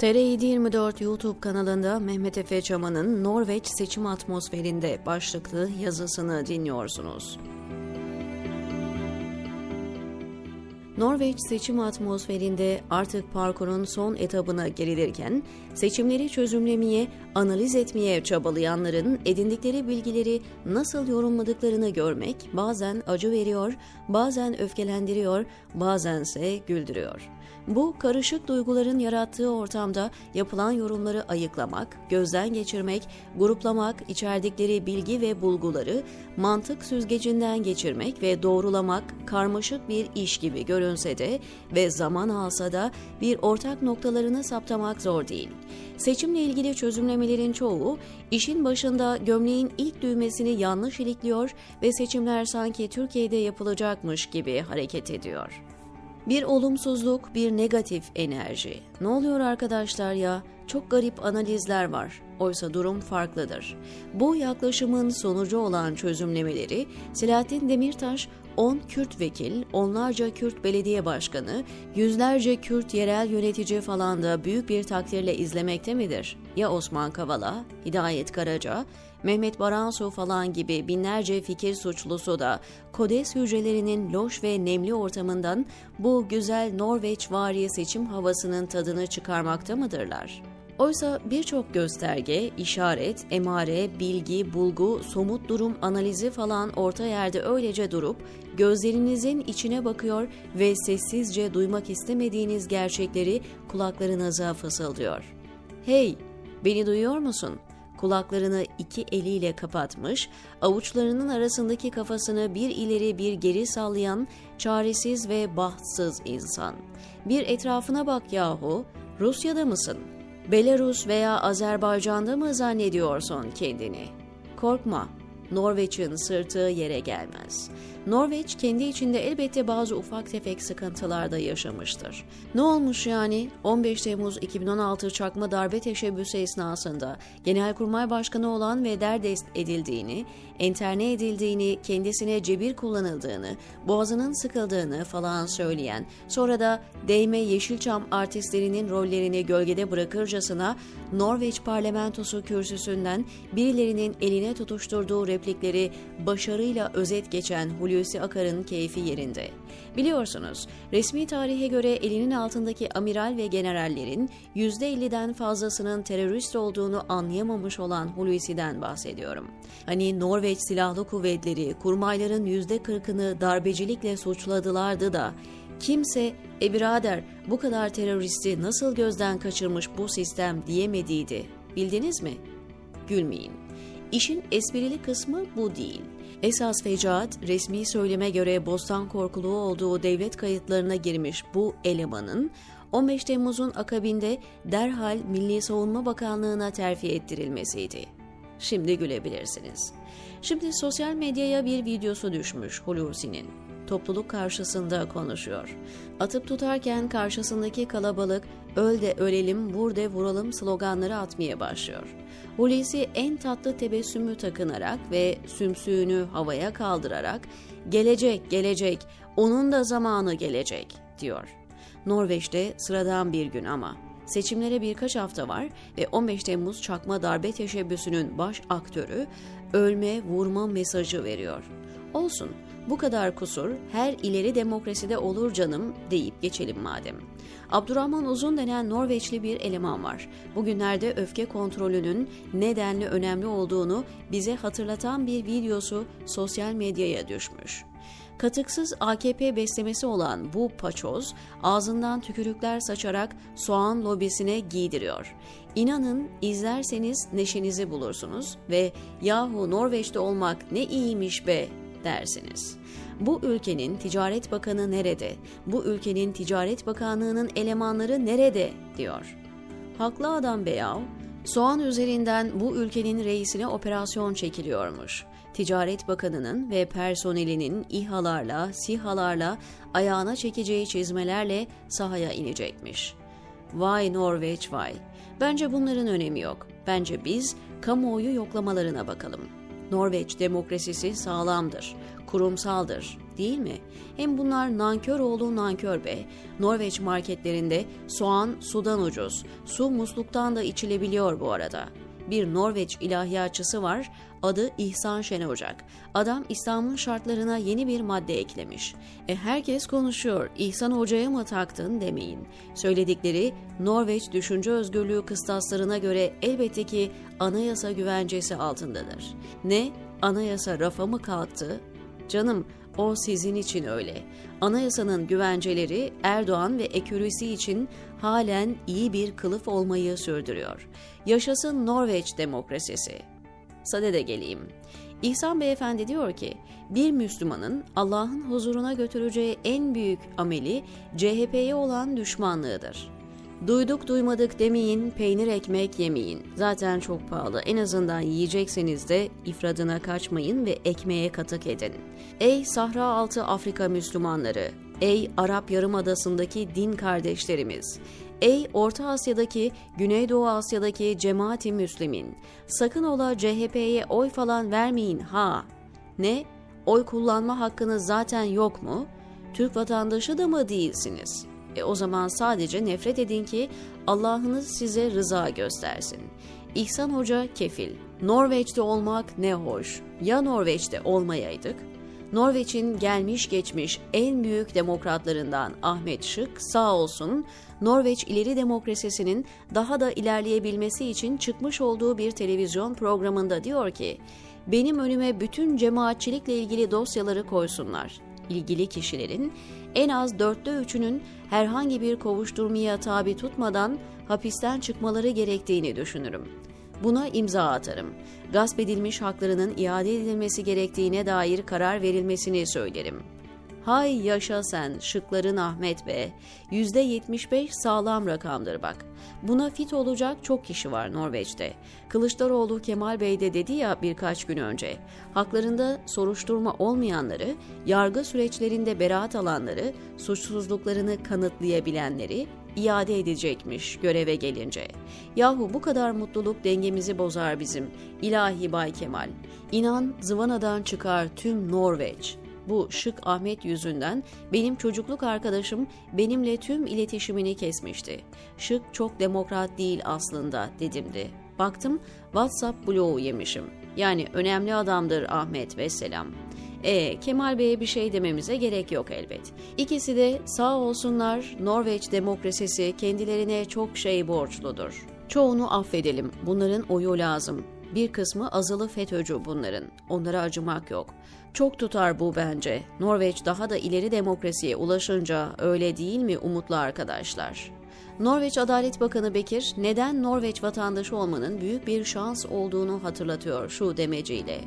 TR724 YouTube kanalında Mehmet Efe Çaman'ın Norveç seçim atmosferinde başlıklı yazısını dinliyorsunuz. Norveç seçim atmosferinde artık parkurun son etabına gerilirken seçimleri çözümlemeye, analiz etmeye çabalayanların edindikleri bilgileri nasıl yorumladıklarını görmek bazen acı veriyor, bazen öfkelendiriyor, bazense güldürüyor. Bu karışık duyguların yarattığı ortamda yapılan yorumları ayıklamak, gözden geçirmek, gruplamak, içerdikleri bilgi ve bulguları mantık süzgecinden geçirmek ve doğrulamak karmaşık bir iş gibi görünse de ve zaman alsa da bir ortak noktalarını saptamak zor değil. Seçimle ilgili çözümlemelerin çoğu işin başında gömleğin ilk düğmesini yanlış ilikliyor ve seçimler sanki Türkiye'de yapılacakmış gibi hareket ediyor. Bir olumsuzluk, bir negatif enerji. Ne oluyor arkadaşlar ya? Çok garip analizler var. Oysa durum farklıdır. Bu yaklaşımın sonucu olan çözümlemeleri Selahattin Demirtaş 10 Kürt vekil, onlarca Kürt belediye başkanı, yüzlerce Kürt yerel yönetici falan da büyük bir takdirle izlemekte midir? Ya Osman Kavala, Hidayet Karaca, Mehmet Baransu falan gibi binlerce fikir suçlusu da Kodes hücrelerinin loş ve nemli ortamından bu güzel Norveç vari seçim havasının tadını çıkarmakta mıdırlar? Oysa birçok gösterge, işaret, emare, bilgi, bulgu, somut durum analizi falan orta yerde öylece durup gözlerinizin içine bakıyor ve sessizce duymak istemediğiniz gerçekleri kulaklarınıza fısıldıyor. Hey, beni duyuyor musun? kulaklarını iki eliyle kapatmış, avuçlarının arasındaki kafasını bir ileri bir geri sallayan çaresiz ve bahtsız insan. Bir etrafına bak yahu, Rusya'da mısın? Belarus veya Azerbaycan'da mı zannediyorsun kendini? Korkma, Norveç'in sırtı yere gelmez. Norveç kendi içinde elbette bazı ufak tefek sıkıntılar da yaşamıştır. Ne olmuş yani? 15 Temmuz 2016 çakma darbe teşebbüsü esnasında Genelkurmay Başkanı olan ve derdest edildiğini, enterne edildiğini, kendisine cebir kullanıldığını, boğazının sıkıldığını falan söyleyen, sonra da değme Yeşilçam artistlerinin rollerini gölgede bırakırcasına Norveç parlamentosu kürsüsünden birilerinin eline tutuşturduğu replikleri başarıyla özet geçen Hulusi Akar'ın keyfi yerinde. Biliyorsunuz, resmi tarihe göre elinin altındaki amiral ve generallerin %50'den fazlasının terörist olduğunu anlayamamış olan Hulusi'den bahsediyorum. Hani Norveç Silahlı Kuvvetleri kurmayların %40'ını darbecilikle suçladılardı da kimse e birader bu kadar teröristi nasıl gözden kaçırmış bu sistem diyemediydi. Bildiniz mi? Gülmeyin. İşin esprili kısmı bu değil. Esas fecaat resmi söyleme göre bostan korkuluğu olduğu devlet kayıtlarına girmiş bu elemanın 15 Temmuz'un akabinde derhal Milli Savunma Bakanlığı'na terfi ettirilmesiydi. Şimdi gülebilirsiniz. Şimdi sosyal medyaya bir videosu düşmüş Hulusi'nin topluluk karşısında konuşuyor. Atıp tutarken karşısındaki kalabalık öl de ölelim, vur de vuralım sloganları atmaya başlıyor. Hulusi en tatlı tebessümü takınarak ve sümsüğünü havaya kaldırarak gelecek gelecek onun da zamanı gelecek diyor. Norveç'te sıradan bir gün ama seçimlere birkaç hafta var ve 15 Temmuz çakma darbe teşebbüsünün baş aktörü ölme vurma mesajı veriyor. Olsun bu kadar kusur her ileri demokraside olur canım deyip geçelim madem. Abdurrahman Uzun denen Norveçli bir eleman var. Bugünlerde öfke kontrolünün nedenli önemli olduğunu bize hatırlatan bir videosu sosyal medyaya düşmüş. Katıksız AKP beslemesi olan bu paçoz ağzından tükürükler saçarak soğan lobisine giydiriyor. İnanın izlerseniz neşenizi bulursunuz ve yahu Norveç'te olmak ne iyiymiş be dersiniz. Bu ülkenin Ticaret Bakanı nerede? Bu ülkenin Ticaret Bakanlığı'nın elemanları nerede? diyor. Haklı adam beyav, soğan üzerinden bu ülkenin reisine operasyon çekiliyormuş. Ticaret Bakanı'nın ve personelinin İHA'larla, SİHA'larla ayağına çekeceği çizmelerle sahaya inecekmiş. Vay Norveç vay. Bence bunların önemi yok. Bence biz kamuoyu yoklamalarına bakalım.'' Norveç demokrasisi sağlamdır, kurumsaldır değil mi? Hem bunlar nankör oğlu nankör be. Norveç marketlerinde soğan sudan ucuz. Su musluktan da içilebiliyor bu arada bir Norveç ilahiyatçısı var, adı İhsan Şen Ocak. Adam İslam'ın şartlarına yeni bir madde eklemiş. E herkes konuşuyor, İhsan Hoca'ya mı taktın demeyin. Söyledikleri Norveç düşünce özgürlüğü kıstaslarına göre elbette ki anayasa güvencesi altındadır. Ne? Anayasa rafa mı kalktı? Canım o sizin için öyle. Anayasanın güvenceleri Erdoğan ve ekürüsü için halen iyi bir kılıf olmayı sürdürüyor. Yaşasın Norveç demokrasisi. Sade de geleyim. İhsan Beyefendi diyor ki, bir Müslümanın Allah'ın huzuruna götüreceği en büyük ameli CHP'ye olan düşmanlığıdır. Duyduk duymadık demeyin, peynir ekmek yemeyin. Zaten çok pahalı. En azından yiyecekseniz de ifradına kaçmayın ve ekmeğe katık edin. Ey Sahra altı Afrika Müslümanları, ey Arap Yarımadası'ndaki din kardeşlerimiz, Ey Orta Asya'daki, Güneydoğu Asya'daki cemaati Müslümin, sakın ola CHP'ye oy falan vermeyin ha. Ne? Oy kullanma hakkınız zaten yok mu? Türk vatandaşı da mı değilsiniz?'' E o zaman sadece nefret edin ki Allah'ınız size rıza göstersin. İhsan Hoca kefil. Norveç'te olmak ne hoş. Ya Norveç'te olmayaydık? Norveç'in gelmiş geçmiş en büyük demokratlarından Ahmet Şık sağ olsun Norveç İleri Demokrasisi'nin daha da ilerleyebilmesi için çıkmış olduğu bir televizyon programında diyor ki benim önüme bütün cemaatçilikle ilgili dosyaları koysunlar ilgili kişilerin en az dörtte üçünün herhangi bir kovuşturmaya tabi tutmadan hapisten çıkmaları gerektiğini düşünürüm. Buna imza atarım. Gasp edilmiş haklarının iade edilmesi gerektiğine dair karar verilmesini söylerim.'' Hay yaşa sen şıkların Ahmet be. Yüzde 75 sağlam rakamdır bak. Buna fit olacak çok kişi var Norveç'te. Kılıçdaroğlu Kemal Bey de dedi ya birkaç gün önce. Haklarında soruşturma olmayanları, yargı süreçlerinde beraat alanları, suçsuzluklarını kanıtlayabilenleri iade edecekmiş göreve gelince. Yahu bu kadar mutluluk dengemizi bozar bizim. İlahi Bay Kemal. İnan zıvanadan çıkar tüm Norveç bu şık Ahmet yüzünden benim çocukluk arkadaşım benimle tüm iletişimini kesmişti. Şık çok demokrat değil aslında dedimdi. Baktım WhatsApp bloğu yemişim. Yani önemli adamdır Ahmet ve selam. E Kemal Bey'e bir şey dememize gerek yok elbet. İkisi de sağ olsunlar Norveç demokrasisi kendilerine çok şey borçludur. Çoğunu affedelim. Bunların oyu lazım. Bir kısmı azılı FETÖ'cü bunların. Onlara acımak yok. Çok tutar bu bence. Norveç daha da ileri demokrasiye ulaşınca öyle değil mi umutlu arkadaşlar? Norveç Adalet Bakanı Bekir, neden Norveç vatandaşı olmanın büyük bir şans olduğunu hatırlatıyor şu demeciyle.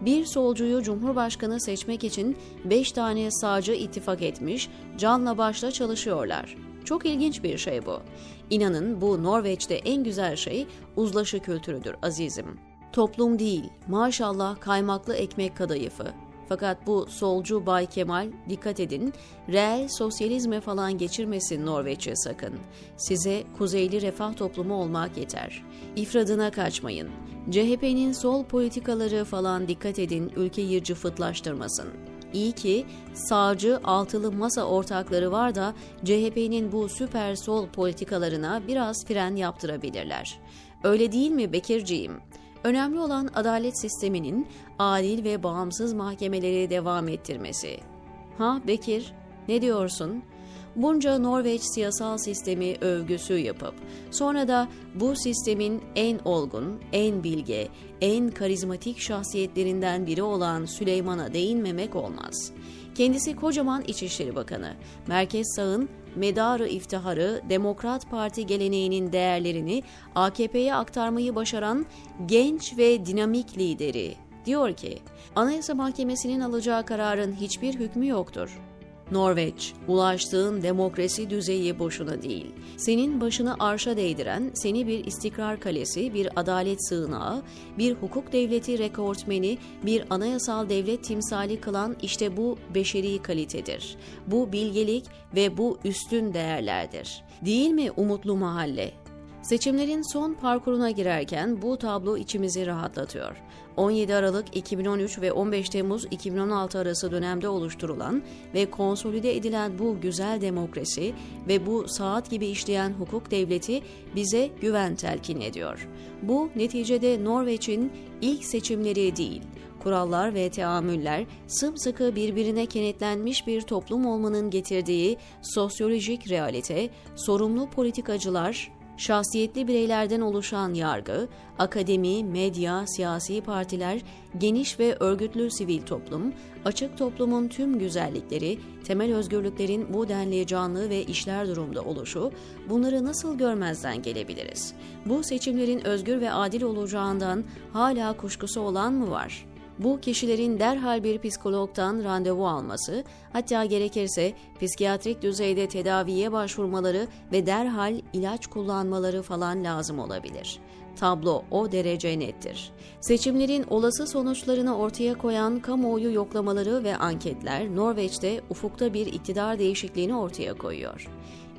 Bir solcuyu Cumhurbaşkanı seçmek için 5 tane sağcı ittifak etmiş, canla başla çalışıyorlar. Çok ilginç bir şey bu. İnanın bu Norveç'te en güzel şey uzlaşı kültürüdür azizim. Toplum değil, maşallah kaymaklı ekmek kadayıfı. Fakat bu solcu Bay Kemal dikkat edin, reel sosyalizme falan geçirmesin Norveç'e sakın. Size kuzeyli refah toplumu olmak yeter. İfradına kaçmayın. CHP'nin sol politikaları falan dikkat edin ülkeyi cıfıtlaştırmasın. İyi ki sağcı altılı masa ortakları var da CHP'nin bu süper sol politikalarına biraz fren yaptırabilirler. Öyle değil mi Bekirciğim? Önemli olan adalet sisteminin adil ve bağımsız mahkemeleri devam ettirmesi. Ha Bekir, ne diyorsun? Bunca Norveç siyasal sistemi övgüsü yapıp sonra da bu sistemin en olgun, en bilge, en karizmatik şahsiyetlerinden biri olan Süleyman'a değinmemek olmaz. Kendisi kocaman İçişleri Bakanı, Merkez Sağ'ın medarı iftiharı Demokrat Parti geleneğinin değerlerini AKP'ye aktarmayı başaran genç ve dinamik lideri diyor ki, Anayasa Mahkemesi'nin alacağı kararın hiçbir hükmü yoktur. Norveç, ulaştığın demokrasi düzeyi boşuna değil. Senin başını arşa değdiren, seni bir istikrar kalesi, bir adalet sığınağı, bir hukuk devleti rekortmeni, bir anayasal devlet timsali kılan işte bu beşeri kalitedir. Bu bilgelik ve bu üstün değerlerdir. Değil mi umutlu mahalle? Seçimlerin son parkuruna girerken bu tablo içimizi rahatlatıyor. 17 Aralık 2013 ve 15 Temmuz 2016 arası dönemde oluşturulan ve konsolide edilen bu güzel demokrasi ve bu saat gibi işleyen hukuk devleti bize güven telkin ediyor. Bu neticede Norveç'in ilk seçimleri değil, kurallar ve teamüller sımsıkı birbirine kenetlenmiş bir toplum olmanın getirdiği sosyolojik realite, sorumlu politikacılar, şahsiyetli bireylerden oluşan yargı, akademi, medya, siyasi partiler, geniş ve örgütlü sivil toplum, açık toplumun tüm güzellikleri, temel özgürlüklerin bu denli canlı ve işler durumda oluşu, bunları nasıl görmezden gelebiliriz? Bu seçimlerin özgür ve adil olacağından hala kuşkusu olan mı var?'' Bu kişilerin derhal bir psikologdan randevu alması, hatta gerekirse psikiyatrik düzeyde tedaviye başvurmaları ve derhal ilaç kullanmaları falan lazım olabilir. Tablo o derece nettir. Seçimlerin olası sonuçlarını ortaya koyan kamuoyu yoklamaları ve anketler Norveç'te ufukta bir iktidar değişikliğini ortaya koyuyor.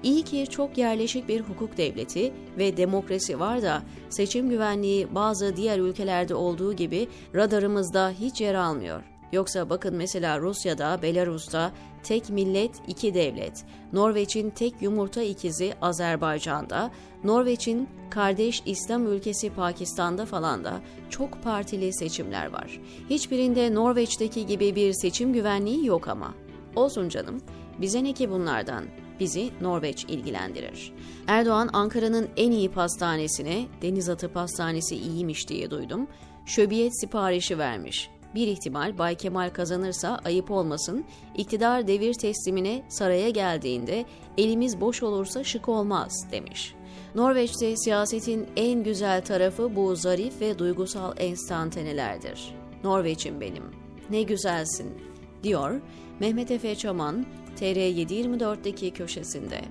İyi ki çok yerleşik bir hukuk devleti ve demokrasi var da seçim güvenliği bazı diğer ülkelerde olduğu gibi radarımızda hiç yer almıyor. Yoksa bakın mesela Rusya'da, Belarus'ta tek millet iki devlet, Norveç'in tek yumurta ikizi Azerbaycan'da, Norveç'in kardeş İslam ülkesi Pakistan'da falan da çok partili seçimler var. Hiçbirinde Norveç'teki gibi bir seçim güvenliği yok ama. Olsun canım, bize ne ki bunlardan? Bizi Norveç ilgilendirir. Erdoğan Ankara'nın en iyi pastanesine denizatı pastanesi iyiymiş diye duydum. Şöbiyet siparişi vermiş. Bir ihtimal Bay Kemal kazanırsa ayıp olmasın, iktidar devir teslimine saraya geldiğinde elimiz boş olursa şık olmaz demiş. Norveç'te siyasetin en güzel tarafı bu zarif ve duygusal enstantanelerdir. Norveç'im benim, ne güzelsin, diyor Mehmet Efe Çaman, TR724'deki köşesinde.